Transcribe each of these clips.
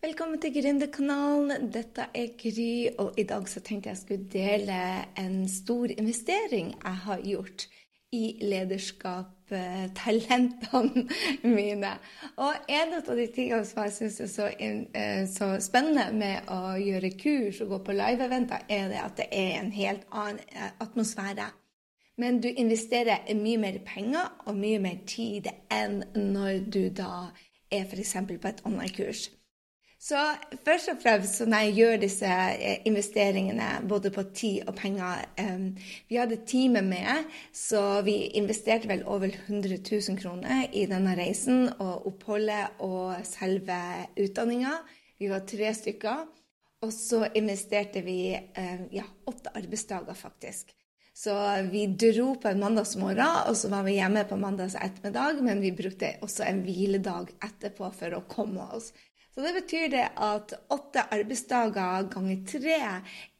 Velkommen til Gründerkanalen. Dette er Gry, og i dag så tenkte jeg skulle dele en stor investering jeg har gjort i lederskap-talentene mine. Og en av de tingene som jeg syns er så, eh, så, spennende med å gjøre kurs og gå på live-eventer, er det at det er en helt annen eh, atmosfære. Men du investerer mye mer penger og mye mer tid enn når du da er f.eks. på et online-kurs. Så først og fremst når jeg gjør disse eh, investeringene, både på tid og penger um, Vi hadde teamet med, så vi investerte vel over 100 000 kroner i denne reisen og oppholdet og selve utdanninga. Vi var tre stykker. Og så investerte vi um, ja, åtte arbeidsdager, faktisk. Så vi dro på en mandagsmorgen, og så var vi hjemme på mandags ettermiddag. Men vi brukte også en hviledag etterpå for å komme oss. Så det betyr det at åtte arbeidsdager ganger tre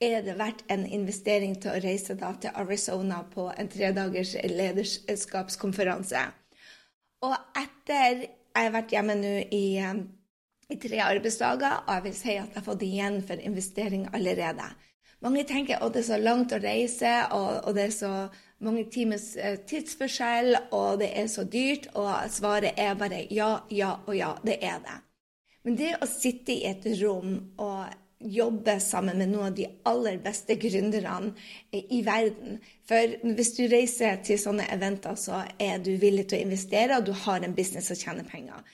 er det verdt en investering til å reise til Arizona på en tredagers lederskapskonferanse. Og etter jeg har vært hjemme nå i, i, tre arbeidsdager, og jeg vil si at jeg har fått igjen for investering allerede. Mange tenker at det er så langt å reise, og, og det er så mange timers eh, tidsforskjell, og det er så dyrt. Og svaret er bare ja, ja og ja. Det er det. Men det å sitte i et rom og jobbe sammen med noen av de aller beste gründerne i verden For hvis du reiser til sånne eventer, så er du villig til å investere, og du har en business som tjener penger.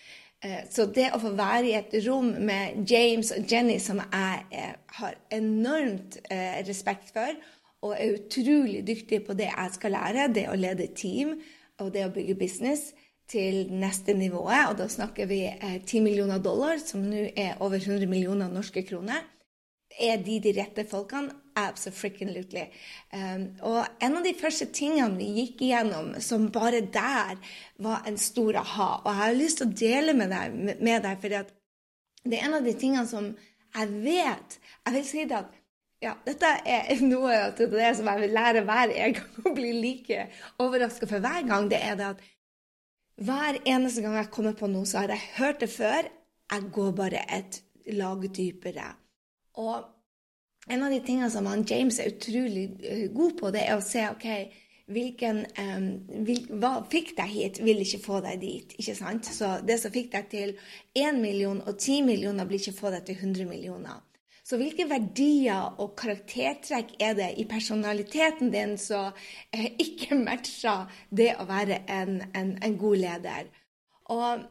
Eh, så det å få være i et rom med James og Jenny, som jeg eh, har enormt eh, respekt for, og er utrolig dyktig på det jeg skal lære, det å lede team og det å bygge business, til neste nivået, og da snakker vi eh, 10 millioner dollar, som nå er over 100 millioner norske kroner. Er de de rette folkene? Absolutely. Um, og en av de første tingene vi gikk igjennom, som bare der var en stor aha, og jeg har lyst til å dele med deg, med deg for det er en av de tingene som jeg vet Jeg vil si det at ja, dette er noe av det som jeg vil lære hver gang og bli like overraska for hver gang. Det er det at hver eneste gang jeg kommer på noe, så har jeg hørt det før. Jeg går bare et lag dypere. Og en av de tingene som han James er utrolig eh, god på, det er å se ok, hvilken, um, hvil, hva fikk deg hit, vil ikke få deg dit. ikke sant? Så det som fikk deg til 1 million og 10 millioner, blir ikke få deg til 100 millioner. Så hvilke verdier og karaktertrekk er det i personaliteten din som eh, ikke matcher det å være en, en, en god leder? Og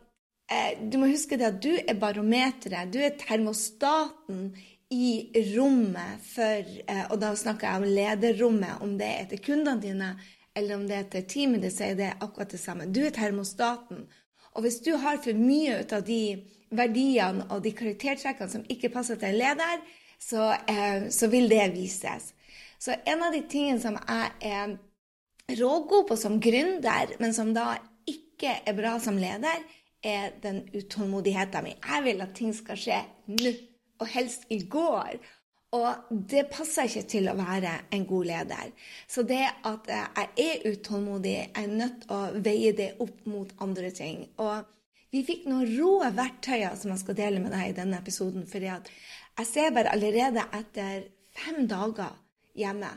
eh, du må huske det at du er barometeret, du er termostaten i rommet for eh, Og da snakker jeg om lederrommet, om det er til kundene dine eller om det er til teamet ditt, så er det akkurat det samme. Du er termostaten. Og hvis du har for mye ut av de verdiene og de karaktertrekkene som ikke passer til en leder, så, eh, så, vil det vises. Så en av de tingene som jeg er rågod på som gründer, men som da ikke er bra som leder, er den utålmodigheten min. Jeg vil at ting skal skje nå, og helst i går. Og det passer ikke til å være en god leder. Så det at jeg er utålmodig, jeg er nødt til å veie det opp mot andre ting. Og vi fikk noen rå verktøyer som jeg skal dele med deg i denne episoden. fordi jeg ser bare allerede etter fem dager hjemme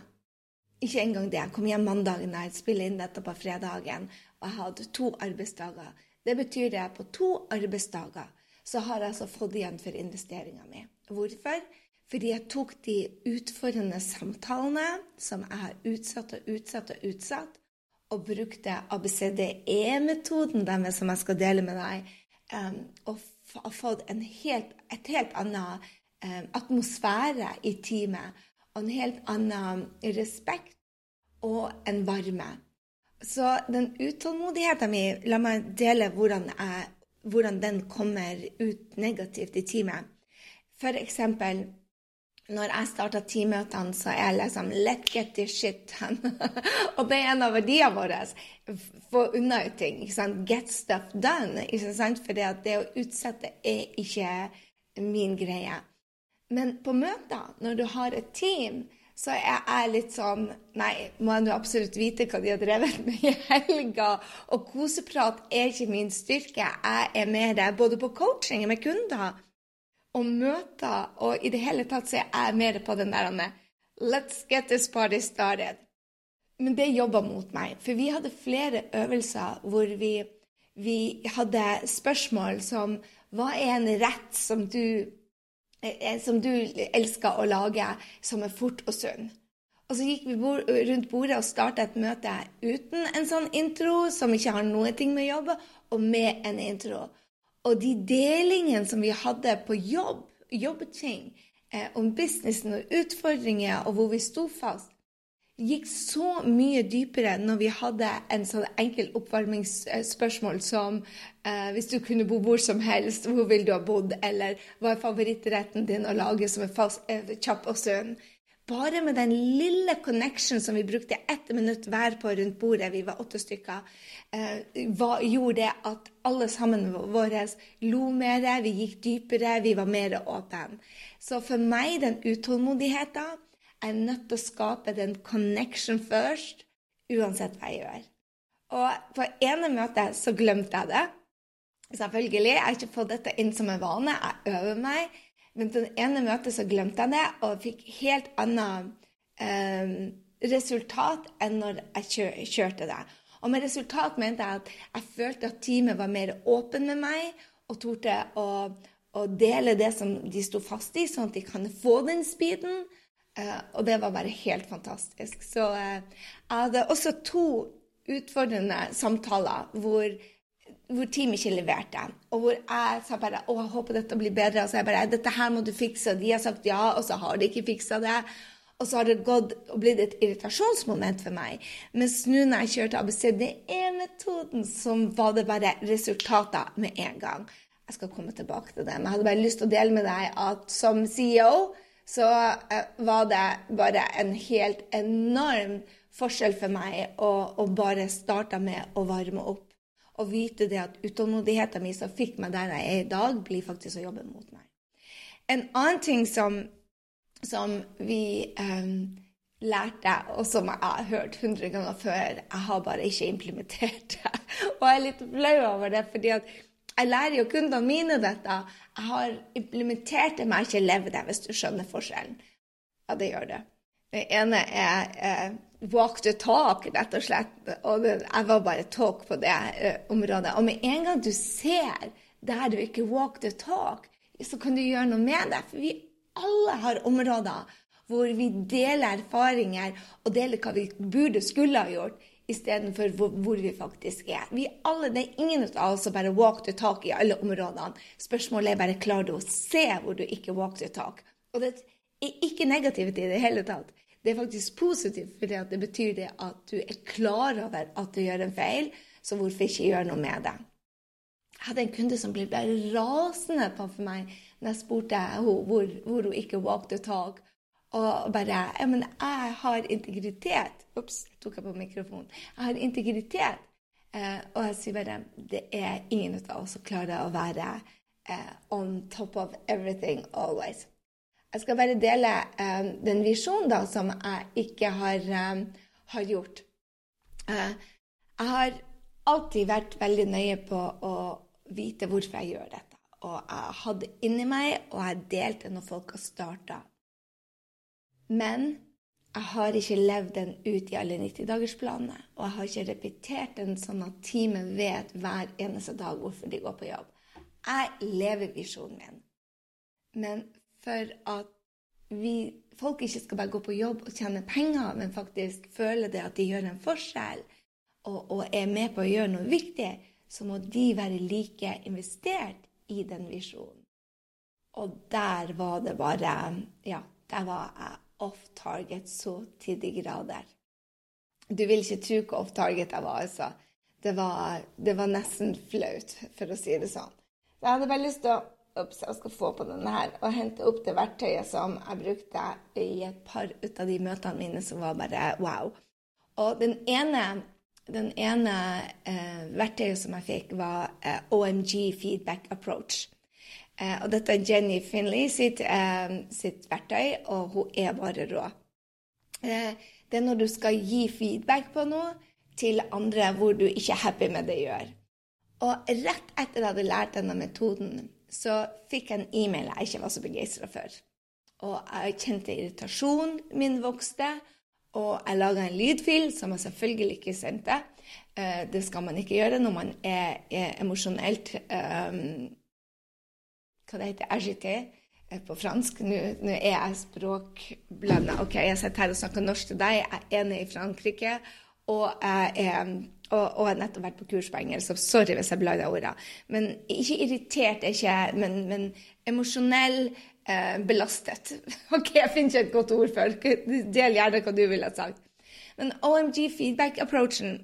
Ikke engang det. Jeg kom hjem mandagen da jeg spiller inn dette på fredagen, og jeg hadde to arbeidsdager. Det betyr at på to arbeidsdager så har jeg altså fått igjen for investeringa mi. Hvorfor? Fordi jeg tok de utfordrende samtalene som jeg har utsatt og utsatt og utsatt, og brukte ABCDE-metoden deres, som jeg skal dele med deg, og har fått helt, et helt annet um, atmosfære i teamet, og en helt annen respekt og en varme. Så den utålmodigheten min, la meg dele hvordan, jeg, hvordan den kommer ut negativt i teamet. For eksempel når jeg starter teammøtene, så er jeg liksom Let get this shit done. og det er en av verdiene våre. Få unna ting. ikke sant? Get stuff done. ikke sant? For det å utsette er ikke min greie. Men på møter, når du har et team, så er jeg litt sånn Nei, må jeg absolutt vite hva de har drevet med i helga? Og koseprat er ikke min styrke. Jeg er mer både på coaching med kunder og møter, og i det hele tatt så er jeg mer på den der Let's get this party started. Men det jobba mot meg, for vi hadde flere øvelser hvor vi, vi hadde spørsmål som Hva er en rett som du, eh, som du elsker å lage, som er fort og sunn? Og så gikk vi rundt bordet og starta et møte uten en sånn intro, som ikke har noe med å jobbe, og med en intro. Og de delingene som vi hadde på jobb, jobbting, eh, om businessen og utfordringer, og hvor vi sto fast, gikk så mye dypere når vi hadde en sånn enkel oppvarmingsspørsmål som eh, hvis du kunne bo hvor som helst, hvor ville du ha bodd? Eller hva er favorittretten din å lage som er fast, eh, kjapp og sunn? Bare med den lille connection som vi brukte ett minutt hver på rundt bordet, vi var åtte stykker, eh, var, gjorde det at alle sammen våre lo mer, vi gikk dypere, vi var mer åpne. Så for meg, den utålmodigheten er nødt til å skape den connection først, uansett hva jeg gjør. Og på ene møtet så glemte jeg det. Selvfølgelig. Jeg har ikke fått dette inn som en vane. Jeg øver meg. Men på det ene møtet så glemte jeg det, og fikk helt annet eh, resultat enn når jeg kjørte det. Og med resultat mente jeg at jeg følte at teamet var mer åpen med meg og torde å, å, dele det som de sto fast i, sånn at de kan få den speeden. Eh, og det var bare helt fantastisk. Så eh, jeg hadde også to utfordrende samtaler hvor hvor team ikke leverte. Og hvor jeg sa bare å, jeg håper dette blir bedre. Og så jeg bare dette her må du fikse. Og de har sagt ja, og så har de ikke fiksa det. Og så har det gått og blitt et irritasjonsmoment for meg. Mens nå når jeg kjørte ABC, det er metoden som var det bare resultater med en gang. Jeg skal komme tilbake til det. Men jeg hadde bare lyst til å dele med deg at som CEO så uh, var det bare en helt enorm forskjell for meg å, å bare starte med å varme opp og vite det at utålmodigheten min som fikk meg der jeg er i dag, blir faktisk å jobbe mot meg. En annen ting som, som vi um, lærte, og som jeg har hørt hundre ganger før, jeg har bare ikke implementert det. og jeg er litt flau over det, fordi jeg lærer jo kundene mine dette. Jeg har implementert det, men jeg har ikke levd det, hvis du skjønner forskjellen. Ja, det gjør det. Det ene er eh, walk the talk, rett og slett. Og jeg var bare talk på det uh, området. Og med en gang du ser der du ikke walk the talk, så kan du gjøre noe med det. For vi alle har områder hvor vi deler erfaringer og deler hva vi burde skulle ha gjort, istedenfor hvor, hvor vi faktisk er. Vi alle, Det er ingen av oss som bare walk the talk i alle områdene. Spørsmålet er bare klarer du å se hvor du ikke walk the talk. Og det er ikke negativt i det hele tatt. Det er faktisk positivt, for det betyr det at du er klar over at du gjør en feil, så hvorfor ikke gjøre noe med det? Jeg hadde en kunde som ble bare rasende på for meg når jeg spurte henne hvor, hvor hun ikke walked the talk. Og bare ja, men jeg har integritet. Ops, tok jeg på mikrofonen. Jeg har integritet. Eh, og jeg sier bare det er ingen av oss som klarer å være eh, on top of everything always. Jeg skal bare dele um, den visjonen da, som jeg ikke har, um, har gjort. Uh, jeg har alltid vært veldig nøye på å vite hvorfor jeg gjør dette. Og jeg hadde inni meg, og jeg delte når folk har starta. Men jeg har ikke levd den ut i alle 90-dagersplanene. Og jeg har ikke repetert den sånn at teamet vet hver eneste dag hvorfor de går på jobb. Jeg lever visjonen min. Men for at vi, folk ikke skal bare gå på jobb og tjene penger, men faktisk føle det at de gjør en forskjell og, og er med på å gjøre noe viktig, så må de være like investert i den visjonen. Og der var det bare Ja, der var jeg off target så til de grader. Du vil ikke tro hvor off target jeg var, altså. Det var, det var nesten flaut, for å si det sånn. Jeg hadde bare lyst til å Ups, jeg skal få på denne her og hente opp det verktøyet som jeg brukte i et par ut av de møtene mine som var bare wow. Og den ene, den ene eh, verktøyet som jeg fikk, var eh, OMG Feedback Approach. Eh, og dette er Jenny Finley sitt, eh, sitt, verktøy, og hun er bare rå. Eh, det er når du skal gi feedback på noe til andre hvor du ikke er happy med det du gjør. Og rett etter at jeg hadde lært denne metoden, så fikk jeg en e-mail jeg ikke var så begeistra for. Og jeg kjente irritasjonen min vokste, og jeg laga en lydfil som jeg selvfølgelig ikke sendte. Eh, det skal man ikke gjøre når man er, er emosjonelt um, Hva det heter agité eh, på fransk. Nå, nå er jeg språkblanda. Ok, jeg sitter her og snakker norsk til deg. Jeg er enig i Frankrike. Og jeg er og, og nettopp vært på kurs på engelsk, så sorry hvis jeg blander ordene. Men ikke irritert, ikke, men, men emosjonell eh, belastet. OK, jeg finner ikke et godt ord for Del gjerne hva du ville sagt. Men OMG feedback-approachen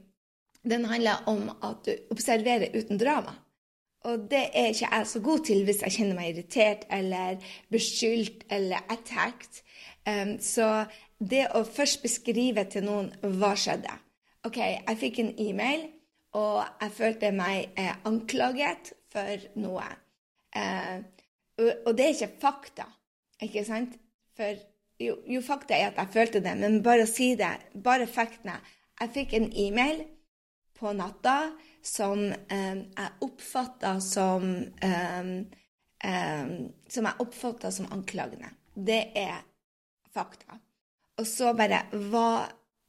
den handler om at du observerer uten drama. Og det er ikke jeg så god til hvis jeg kjenner meg irritert eller beskyldt eller attacked. Um, så det å først beskrive til noen hva skjedde OK, jeg fikk en e-mail, og jeg følte meg eh, anklaget for noe. Eh, og, det er ikke fakta, ikke sant? For jo, jo, fakta er at jeg følte det, men bare å si det, bare faktene. Jeg fikk en e-mail på natta som eh, jeg oppfatta som eh, eh, Som jeg oppfatta som anklagende. Det er fakta. Og så bare Hva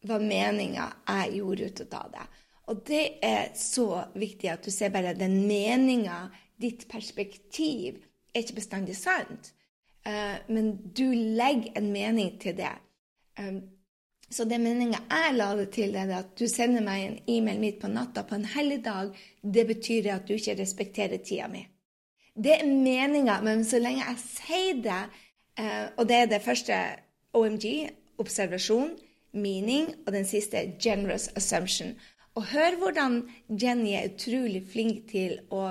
var meninga jeg gjorde ut av det. Og det er så viktig at du ser bare den meninga, ditt perspektiv, er ikke bestandig sant. Uh, men du legger en mening til det. Um, så det meninga jeg la det til, er at du sender meg en e-mail midt på natta på en helligdag. Det betyr at du ikke respekterer tida mi. Det er meninga, men så lenge jeg sier det, uh, og det er det første OMG, observasjon, meaning, og den siste er generous assumption. Og hør hvordan Jenny er utrolig flink til å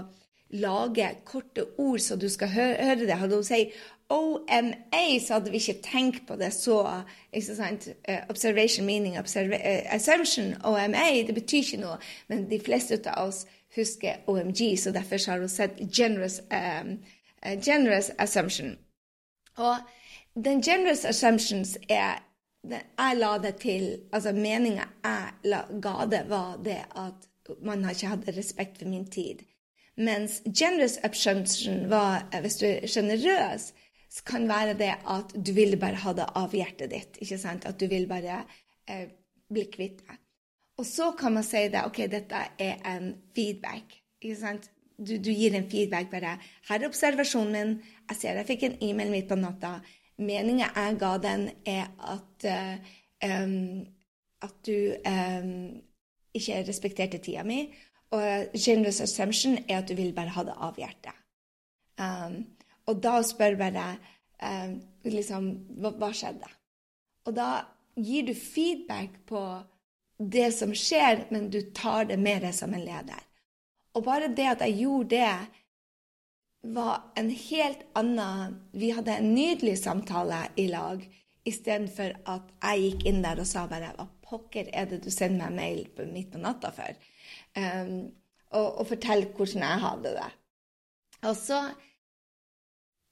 lage korte ord så du skal høre det. Hadde hun sagt OMA, så hadde vi ikke tenkt på det så. ikke sant? Uh, observation, meaning, observa uh, assumption, OMA, det betyr ikke noe. Men de fleste av oss husker OMG, så derfor har hun sett generous, um, generous assumption. Og den generous assumptions er jeg la det til Altså, meninga jeg la, ga det, var det at man ikke hatt respekt for min tid. Mens generous upshunction var, hvis du er sjenerøs, kan være det at du vil bare ha det av hjertet ditt. ikke sant? At du vil bare eh, bli kvitt det. Og så kan man si det, OK, dette er en feedback. ikke sant? Du, du gir en feedback bare. Her er observasjonen min. Jeg ser jeg fikk en e-mail midt på natta meninga jeg ga den, er at, um, at du um, ikke respekterte tida mi. Og generous assumption er at du vil bare ha det av hjertet. Um, og da spør bare um, liksom hva, hva, skjedde? Og da gir du feedback på det som skjer, men du tar det med deg som en leder. Og bare det at jeg gjorde det, var en helt annen Vi hadde en nydelig samtale i lag, istedenfor at jeg gikk inn der og sa bare Hva pokker er det du sender meg mail på, midt på natta for? Um, og, og fortell hvordan jeg hadde det. Og så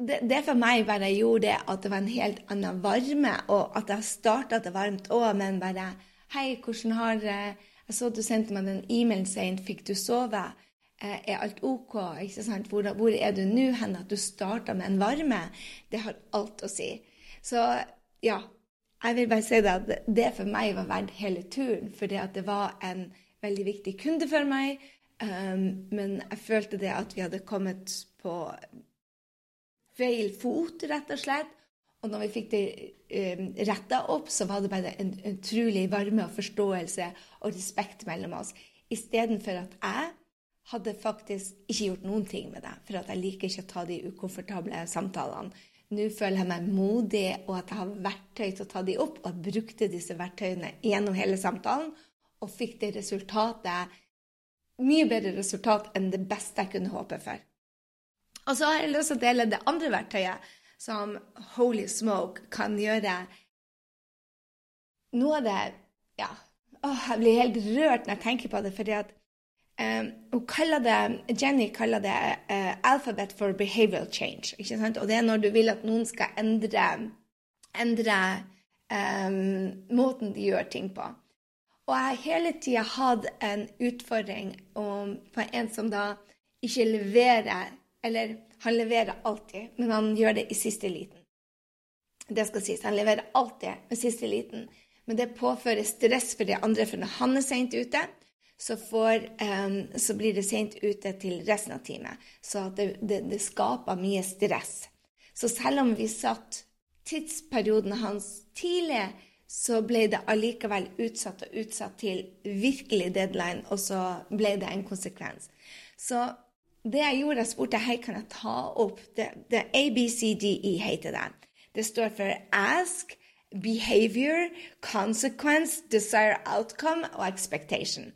det, det, for meg bare gjorde det at det var en helt annen varme, og at jeg starta det varmt òg, men bare Hei, hvordan har Jeg så du sendte meg den e-mailen seint. Fikk du sove? Eh, er alt OK? ikke Hvor, hvor, er du nå hen? At du starta med en varme, det har alt å si. Så ja, jeg vil bare si det at det for meg var verdt hele turen. Fordi det var en veldig viktig kunde for meg. Um, men jeg følte det at vi hadde kommet på feil fot, rett og slett. Og når vi fikk det um, retta opp, så var det bare en utrolig varme og forståelse og respekt mellom oss. Istedenfor at jeg hadde faktisk ikke gjort noen ting med det, for at jeg liker ikke å ta de ukomfortable samtalene. Nå føler jeg meg modig, og at jeg har verktøy til å ta de opp. Og jeg brukte disse verktøyene gjennom hele samtalen, og fikk det resultatet Mye bedre resultat enn det beste jeg kunne håpe for. Og så har jeg lyst til å dele det andre verktøyet som Holy Smoke kan gjøre Noe av det Ja, å, jeg blir helt rørt når jeg tenker på det, fordi at hun kaller det, Jenny kaller det uh, 'alphabet for behavioral change'. ikke sant? Og det er når du vil at noen skal endre, endre um, måten de gjør ting på. Og jeg har hele tida hatt en utfordring om, på en som da ikke leverer Eller Han leverer alltid, men han gjør det i siste liten. Det skal sies. Han leverer alltid med siste liten. Men det påfører stress for de andre, for når han er seint ute, så, får, um, så, blir det seint ute til resten av teamet. Så det, det, det, skaper mye stress. Så selv om vi satt tidsperioden hans tidlig, så ble det allikevel utsatt og utsatt til virkelig deadline, og så ble det en konsekvens. Så det jeg gjorde, jeg spurte hei, kan jeg ta opp det, det ABCDE heter det. Det står for ask, behavior, consequence, desire outcome og expectation.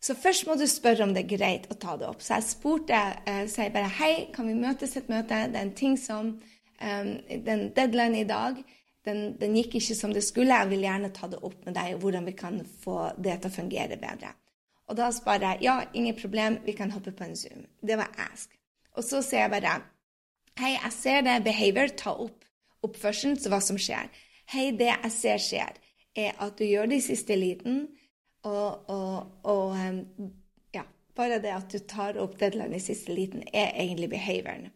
Så først må du spørre om det er greit å ta det opp. Så jeg spurte eh, sier bare hei, kan vi møtes et møte? Det er en ting som um, Den deadline i dag den, den, gikk ikke som det skulle. Jeg vil gjerne ta det opp med deg, hvordan vi kan få det til å fungere bedre. Og da svarer jeg ja, ingen problem, vi kan hoppe på en Zoom. Det var ask. Og så sier jeg bare hei, jeg ser det, behavior, ta opp oppførselen, så hva som skjer. Hei, det jeg ser skjer, er at du gjør det i siste liten, og, og, og ja, bare det at du tar opp deadline i siste liten, er egentlig behavioren.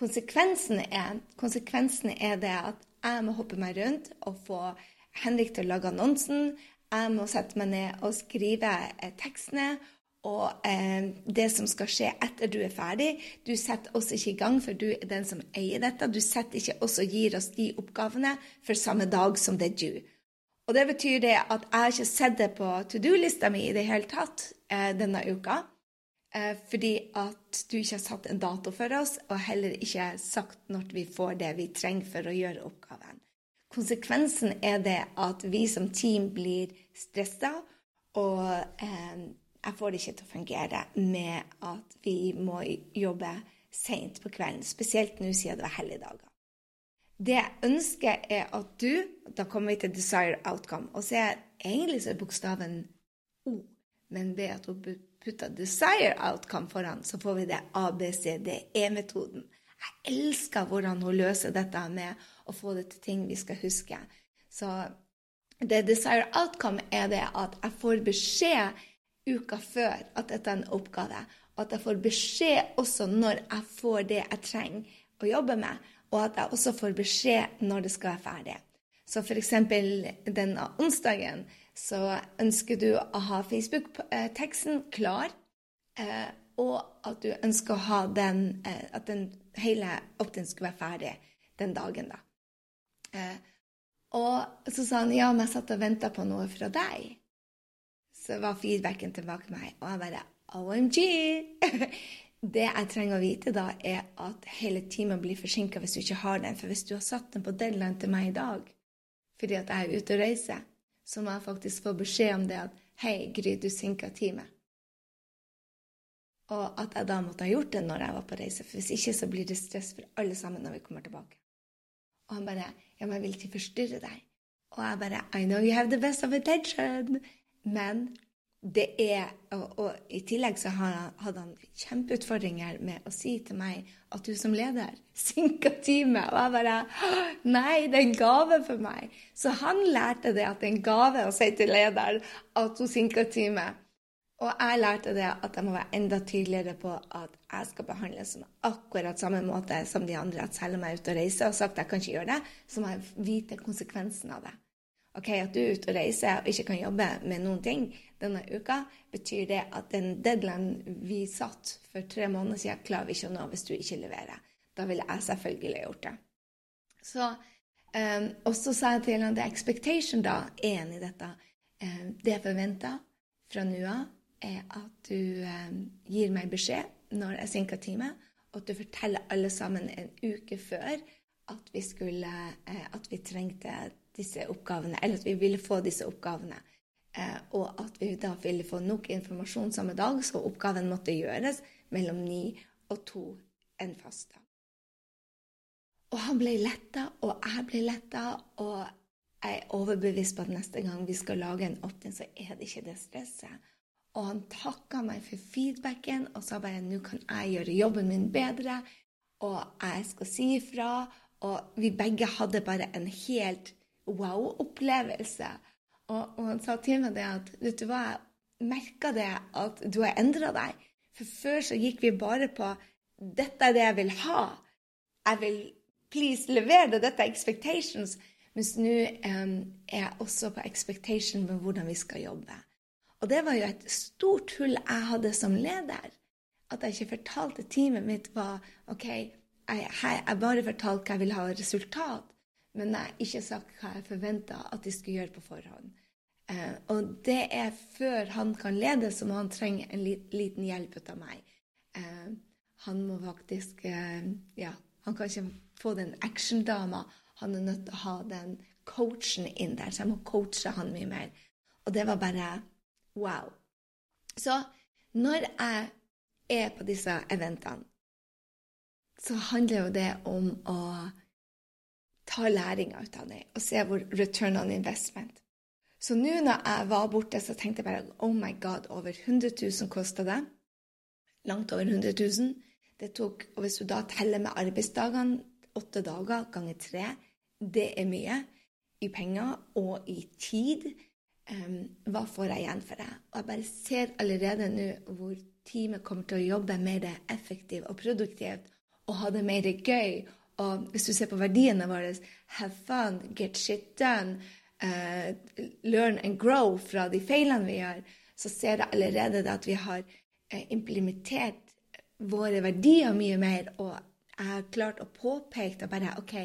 Konsekvensen er, konsekvensen er det at jeg må hoppe meg rundt og få Henrik til å lage annonsen. Jeg må sette meg ned og skrive eh, tekstene og eh, det som skal skje etter du er ferdig. Du setter oss ikke i gang, for du er den som eier dette. Du setter ikke oss og gir oss de oppgavene for samme dag som det er du. Og det betyr det at jeg har ikke sett det på to do-lista mi i det hele tatt eh, denne uka. Eh, fordi at du ikke har satt en dato for oss, og heller ikke sagt når vi får det vi trenger for å gjøre oppgaven. Konsekvensen er det at vi som team blir stressa og eh, jeg får det ikke til å fungere med at vi må jobbe seint på kvelden, spesielt nå siden det var helligdager. Det jeg ønsker, er at du Da kommer vi til desire outcome. Og så er egentlig så bokstaven O, men ved at hun putter desire outcome foran, så får vi det ABCDE-metoden. Jeg elsker hvordan hun løser dette med å få det til ting vi skal huske. Så det desire outcome er det at jeg får beskjed uka før at dette er en oppgave, og at jeg får beskjed også når jeg får det jeg trenger å jobbe med, og at jeg også får beskjed når det skal være ferdig. Så f.eks. denne onsdagen så ønsker du å ha Facebook-teksten klar, eh, og at du ønsker å ha den, eh, at den hele opptiden skulle være ferdig den dagen, da. Eh, og så sa han ja, men jeg satt og venta på noe fra deg så var feedbacken tilbake meg, og jeg bare OMG! Det jeg trenger å vite da, er at hele timen blir forsinka hvis du ikke har den. For hvis du har satt den på deadline til meg i dag fordi at jeg er ute og reiser, så må jeg faktisk få beskjed om det at Hei, Gry, du sinka time. Og at jeg da måtte ha gjort det når jeg var på reise. For hvis ikke så blir det stress for alle sammen når vi kommer tilbake. Og han bare Ja, men jeg vil ikke forstyrre deg. Og jeg bare I know you have the best of attention. Men det er og, og, i tillegg så hadde han kjempeutfordringer med å si til meg at du som leder sinker teamet. Og jeg bare Nei, det er en gave for meg. Så han lærte det at det er en gave å si til leder at hun sinker teamet. Og jeg lærte det at jeg må være enda tydeligere på at jeg skal behandles som akkurat samme måte som de andre. At selv om jeg er ute og reiser og sagt at jeg kan ikke gjøre det, så må jeg vite konsekvensen av det. Ok, At du er ute og reiser og ikke kan jobbe med noen ting denne uka, betyr det at den deadline vi satt for tre måneder siden, klarer vi ikke å nå hvis du ikke leverer. Da ville jeg selvfølgelig gjort det. Så, um, og så sa jeg til han det expectation da, én i dette. Um, det jeg forventer fra nå av, er at du um, gir meg beskjed når jeg sinker time, og at du forteller alle sammen en uke før at vi, skulle, uh, at vi trengte disse oppgavene, eller at vi ville få disse oppgavene. Eh, og at vi da ville få nok informasjon samme dag, så oppgaven måtte gjøres mellom ni og to en fast dag. Og han ble letta, og jeg ble letta, og jeg er overbevist på at neste gang vi skal lage en opt-in, så er det ikke det stresset. Og han takka meg for feedbacken og sa bare nå kan jeg gjøre jobben min bedre, og jeg skal si ifra. Og vi begge hadde bare en helt wow-opplevelse. Og, og, han sa til meg det at vet du hva, jeg merka det at du har endra deg. For før så gikk vi bare på dette er det jeg vil ha. Jeg vil please levere det. Dette er expectations. Mens nå um, er jeg også på expectation med hvordan vi skal jobbe. Og det var jo et stort hull jeg hadde som leder. At jeg ikke fortalte teamet mitt hva OK, jeg, jeg bare fortalte hva jeg ville ha resultat, men jeg har ikke sagt hva jeg forventa at de skulle gjøre på forhånd. Eh, og det er før han kan lede, så må han trenge en liten hjelp av meg. Eh, han må faktisk eh, Ja, han kan ikke få den action-dama. Han er nødt til å ha den coachen inn der, så jeg må coache han mye mer. Og det var bare wow. Så når jeg er på disse eventene, så handler jo det om å ta læring ut av det og se hvor return on investment. Så nå når jeg var borte, så tenkte jeg bare oh my god, over 100 000 kosta det. Langt over 100 000. Det tok, og Hvis du da teller med arbeidsdagene, åtte dager ganger tre, det er mye i penger og i tid. Um, hva får jeg igjen for det? Og jeg bare ser allerede nå hvor teamet kommer til å jobbe mer effektivt og produktivt og ha det mer gøy. Og hvis du ser på verdiene våre have fun, get shit done, uh, learn and grow fra de feilene vi gjør, så ser jeg allerede at vi har uh, implementert våre verdier mye mer. Og jeg har klart å påpeke bare OK,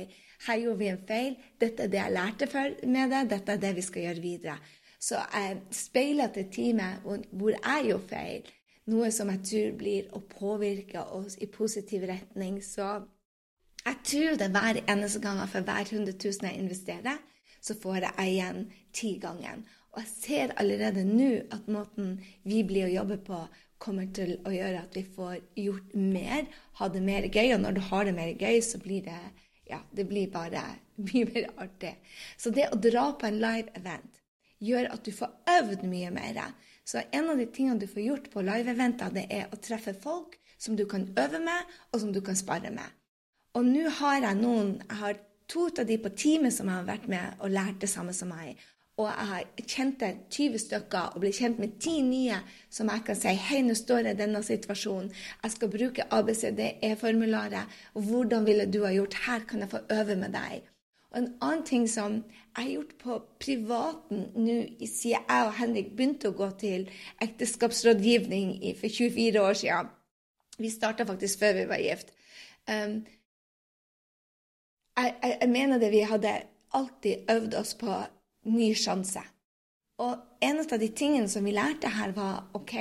her gjorde vi en feil. Dette er det jeg lærte med det. Dette er det vi skal gjøre videre. Så jeg speiler til teamet hvor jeg gjorde feil. Noe som jeg tror blir å påvirke oss i positiv retning. Så jeg tror det hver eneste gang for hver 100 000 jeg investerer, så får jeg igjen ti ganger. Og jeg ser allerede nå at måten vi blir å jobbe på, kommer til å gjøre at vi får gjort mer, ha det mer gøy. Og når du har det mer gøy, så blir det ja, det blir bare mye mer artig. Så det å dra på en live event gjør at du får øvd mye mer. Så en av de tingene du får gjort på live-eventer, det er å treffe folk som du kan øve med, og som du kan spare med. Og nå har jeg noen Jeg har to av de på teamet som jeg har vært med og lært det samme som meg. Og jeg har kjent 20 stykker og blitt kjent med ti nye som jeg kan si hei, nå står jeg i denne situasjonen. Jeg skal bruke ABCDE-formularet. Hvordan ville du ha gjort? Her kan jeg få øve med deg. Og En annen ting som jeg har gjort på privaten nå siden jeg og Henrik begynte å gå til ekteskapsrådgivning for 24 år siden Vi starta faktisk før vi var gift. Um, jeg, jeg, mener det vi hadde alltid øvd oss på ny sjanse. Og en av de tingene som vi lærte her, var OK,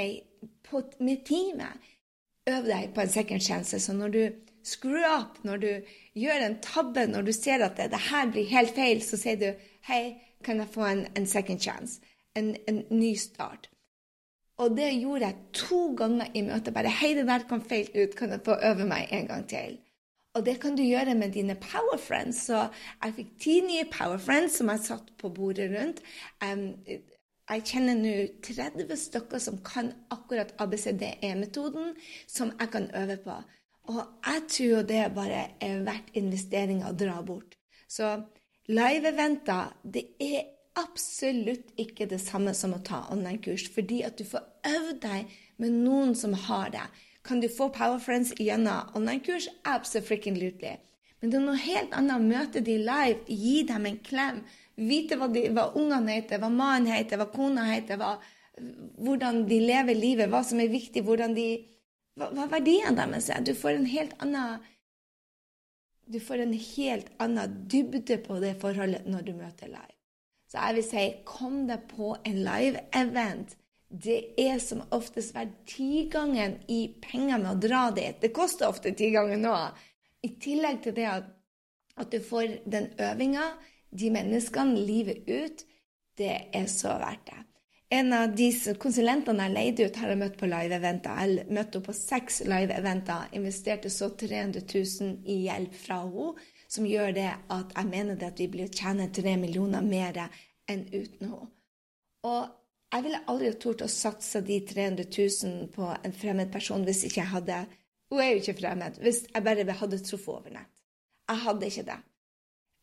på, med teamet Øv deg på en second chance. Så når du screw up, når du gjør en tabbe, når du ser at det, det her blir helt feil, så sier du Hei, kan jeg få en, en second chance? En, en, ny start. Og det gjorde jeg to ganger i møtet. Bare Hei, det der kom feil ut. Kan jeg få øve meg en gang til? Og det kan du gjøre med dine power friends. Så jeg fikk ti nye power friends som jeg satt på bordet rundt. Jeg kjenner nå 30 stykker som kan akkurat ABCDE-metoden, som jeg kan øve på. Og jeg tror jo det bare er verdt investeringa å dra bort. Så live-eventer, det er absolutt ikke det samme som å ta online-kurs, fordi at du får øvd deg med noen som har det. Kan du få Power Friends gjennom online-kurs? Absolutely. Men det er noe helt annet å møte de live, gi dem en klem, vite hva, hva ungene heter, hva mannen heter, hva kona heter, hva, hvordan de lever livet, hva som er viktig, de, hva, hva verdiene deres er. Du får en helt annen du får en helt annen dybde på det forholdet når du møter live. Så jeg vil si kom deg på en live-event det er som oftest verdt tigangen i penger med å dra dit. Det koster ofte tigangen nå. I tillegg til det at, at du får den øvinga, de menneskene, livet ut, det er så verdt det. En av de konsulentene jeg leide ut, har jeg møtt på live-eventer. Jeg møtte henne på seks live-eventer. Investerte så 300 000 i hjelp fra henne, som gjør det at jeg mener det at vi blir å tjene tre millioner mer enn uten henne. Og jeg ville aldri tort å satse de 300 000 på en fremmed person hvis ikke jeg hadde Hun er jo ikke fremmed. Hvis jeg bare hadde truffet over nett. Jeg hadde ikke det.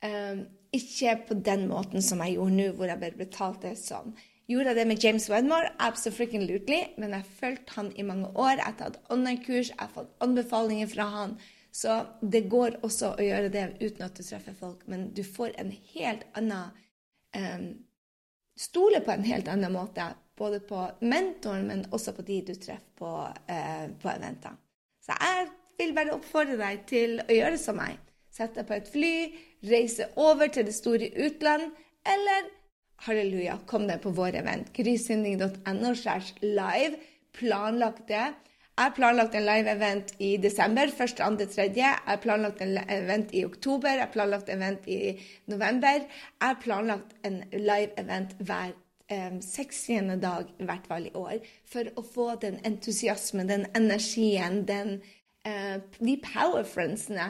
Um, ikke på den måten som jeg gjorde nå, hvor jeg bare betalte sånn. Gjorde jeg det med James Wedmore? Absolutely. Men jeg fulgte han i mange år. Jeg har tatt online-kurs, jeg har fått anbefalinger fra han. Så det går også å gjøre det uten at du treffer folk, men du får en helt annen um, Stole på en helt annen måte, både på mentoren, men også på de du treffer på, eh, på eventer. Så jeg vil bare oppfordre deg til å gjøre som meg. Sett deg på et fly, reise over til det store utland, eller halleluja, kom deg på vår event. grysynding.no live. Planlagt det. Jeg har planlagt en live-event i desember, 1., 2., 3. Jeg har planlagt en event i oktober, jeg har planlagt en event i november. Jeg har planlagt en live-event hver um, sekstiende dag, i hvert fall i år, for å få den entusiasmen, den energien, den, eh, de powerfriendsene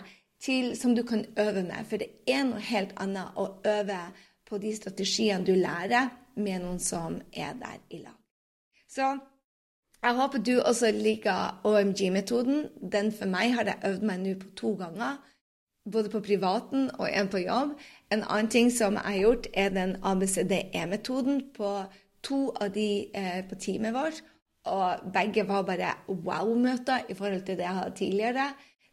som du kan øve med. For det er noe helt annet å øve på de strategiene du lærer med noen som er der i lag. Så jeg håper du også liker OMG-metoden. Den for meg har jeg øvd meg nå på to ganger. Både på privaten og en på jobb. En annen ting som jeg har gjort, er den ABCDE-metoden på to av de eh, på teamet vårt. Og begge var bare wow-møter i forhold til det jeg hadde tidligere.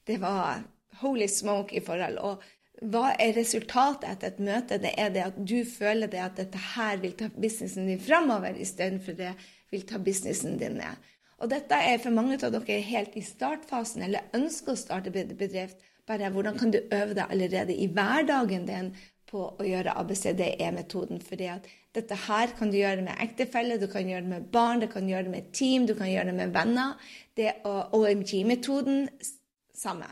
Det var holy smoke i forhold. Og hva er resultatet etter et møte? Det er det at du føler det at dette her vil ta businessen din framover, istedenfor det vil ta businessen din ned. Og dette er for mange av dere helt i startfasen eller ønsker å starte bedrift. Bare hvordan kan du øve deg allerede i hverdagen din på å gjøre ABCDE-metoden? fordi at dette her kan du gjøre med ektefelle, du kan gjøre det med barn, du kan gjøre det med team, du kan gjøre det med venner. Det er OMG-metoden samme.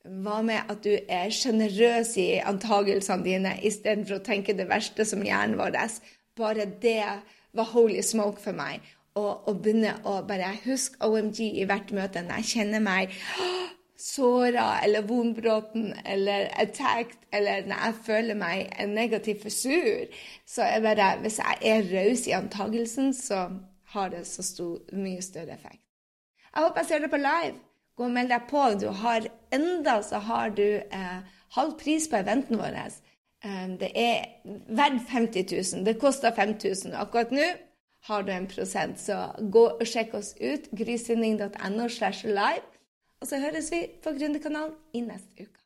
Hva med at du er sjenerøs i antagelsene dine istedenfor å tenke det verste som hjernen vår? Bare det var holy smoke for meg. Å begynne å bare huske OMG i hvert møte når jeg kjenner meg såra eller vondbråten eller attacked, eller når jeg føler meg negativ for sur, så er bare Hvis jeg er raus i antagelsen, så har det så stor, mye større effekt. Jeg håper jeg ser det på live. Gå og meld deg på. Du har enda så har du eh, halv pris på eventen vår. Eh, det er verdt 50 000. Det koster 5000. Akkurat nå har du en prosent. Så gå og sjekk oss ut. grysynding.no slash live. Og så høres vi på Gründerkanalen i neste uke.